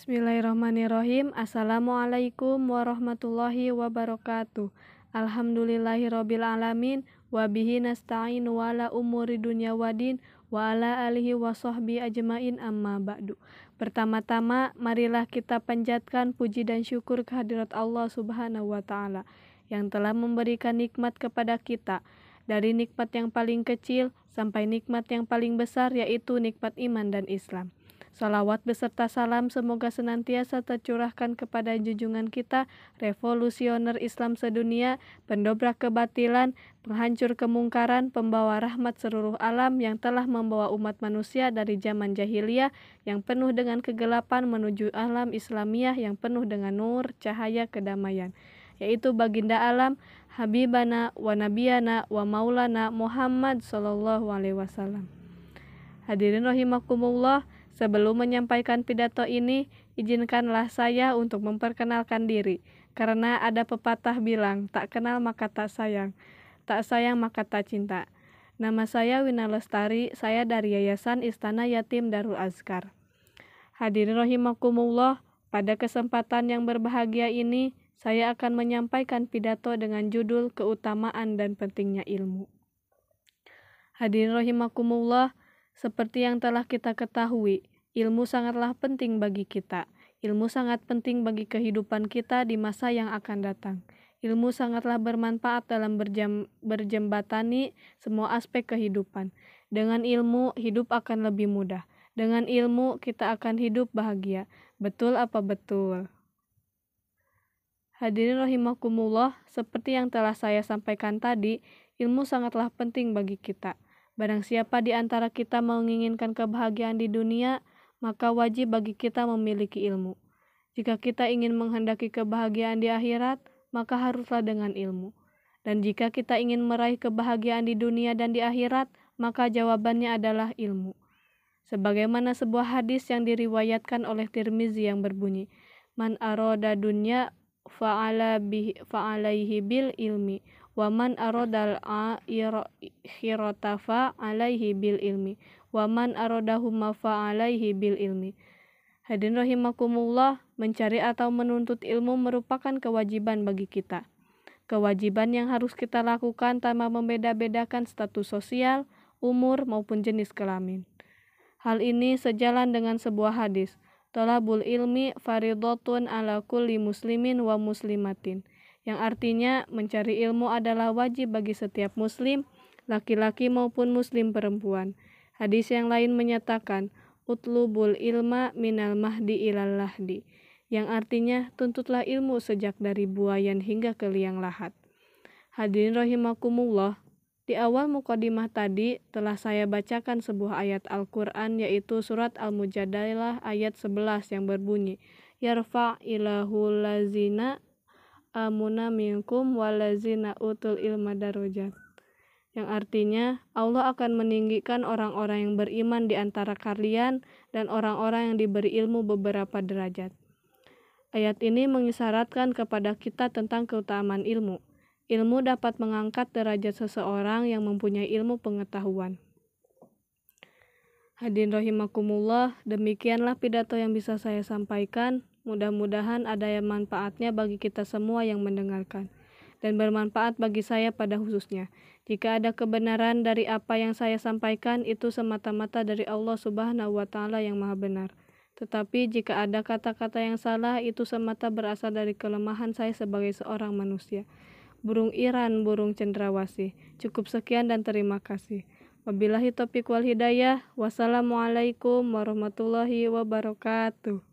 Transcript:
Bismillahirrahmanirrahim. Assalamualaikum warahmatullahi wabarakatuh. Alhamdulillahirabbil alamin wa bihi nasta'in wa ala umuri dunya wadin wa ala alihi wa ajmain amma ba'du. Pertama-tama marilah kita panjatkan puji dan syukur kehadirat Allah Subhanahu wa taala yang telah memberikan nikmat kepada kita dari nikmat yang paling kecil sampai nikmat yang paling besar yaitu nikmat iman dan Islam. Salawat beserta salam semoga senantiasa tercurahkan kepada junjungan kita, revolusioner Islam sedunia, pendobrak kebatilan, penghancur kemungkaran, pembawa rahmat seluruh alam yang telah membawa umat manusia dari zaman jahiliyah yang penuh dengan kegelapan menuju alam Islamiyah yang penuh dengan nur, cahaya, kedamaian yaitu baginda alam Habibana wa Nabiyana wa Maulana Muhammad Sallallahu Alaihi Wasallam. Hadirin rahimakumullah, Sebelum menyampaikan pidato ini, izinkanlah saya untuk memperkenalkan diri, karena ada pepatah bilang, tak kenal maka tak sayang, tak sayang maka tak cinta. Nama saya Wina Lestari, saya dari Yayasan Istana Yatim Darul Azkar. Hadirin rahimakumullah, pada kesempatan yang berbahagia ini, saya akan menyampaikan pidato dengan judul Keutamaan dan Pentingnya Ilmu. Hadirin rahimakumullah, seperti yang telah kita ketahui, ilmu sangatlah penting bagi kita. Ilmu sangat penting bagi kehidupan kita di masa yang akan datang. Ilmu sangatlah bermanfaat dalam berjam, berjembatani semua aspek kehidupan. Dengan ilmu, hidup akan lebih mudah. Dengan ilmu, kita akan hidup bahagia. Betul apa betul? Hadirin rahimakumullah, seperti yang telah saya sampaikan tadi, ilmu sangatlah penting bagi kita. Barang siapa di antara kita menginginkan kebahagiaan di dunia, maka wajib bagi kita memiliki ilmu. Jika kita ingin menghendaki kebahagiaan di akhirat, maka haruslah dengan ilmu. Dan jika kita ingin meraih kebahagiaan di dunia dan di akhirat, maka jawabannya adalah ilmu. Sebagaimana sebuah hadis yang diriwayatkan oleh Tirmizi yang berbunyi, Man aroda dunya fa'ala fa'alaihi bil ilmi waman arodal akhiratafa alaihi bil ilmi waman arodahuma fa alaihi bil ilmi Hadirin rahimakumullah, mencari atau menuntut ilmu merupakan kewajiban bagi kita. Kewajiban yang harus kita lakukan tanpa membeda-bedakan status sosial, umur, maupun jenis kelamin. Hal ini sejalan dengan sebuah hadis, Tolabul ilmi faridotun ala kulli muslimin wa muslimatin yang artinya mencari ilmu adalah wajib bagi setiap muslim, laki-laki maupun muslim perempuan. Hadis yang lain menyatakan, utlubul ilma minal mahdi ilal lahdi, yang artinya tuntutlah ilmu sejak dari buayan hingga ke liang lahat. Hadirin rahimakumullah, di awal mukadimah tadi telah saya bacakan sebuah ayat Al-Quran yaitu surat Al-Mujadalah ayat 11 yang berbunyi Yarfa ilahul lazina amuna minkum walazina utul ilma darujat yang artinya Allah akan meninggikan orang-orang yang beriman di antara kalian dan orang-orang yang diberi ilmu beberapa derajat. Ayat ini mengisyaratkan kepada kita tentang keutamaan ilmu. Ilmu dapat mengangkat derajat seseorang yang mempunyai ilmu pengetahuan. Hadirin rahimakumullah, demikianlah pidato yang bisa saya sampaikan. Mudah-mudahan ada yang manfaatnya bagi kita semua yang mendengarkan dan bermanfaat bagi saya pada khususnya. Jika ada kebenaran dari apa yang saya sampaikan itu semata-mata dari Allah Subhanahu wa taala yang Maha benar. Tetapi jika ada kata-kata yang salah itu semata berasal dari kelemahan saya sebagai seorang manusia. Burung Iran, burung cendrawasih. Cukup sekian dan terima kasih. Wabillahi taufiq wal hidayah. Wassalamualaikum warahmatullahi wabarakatuh.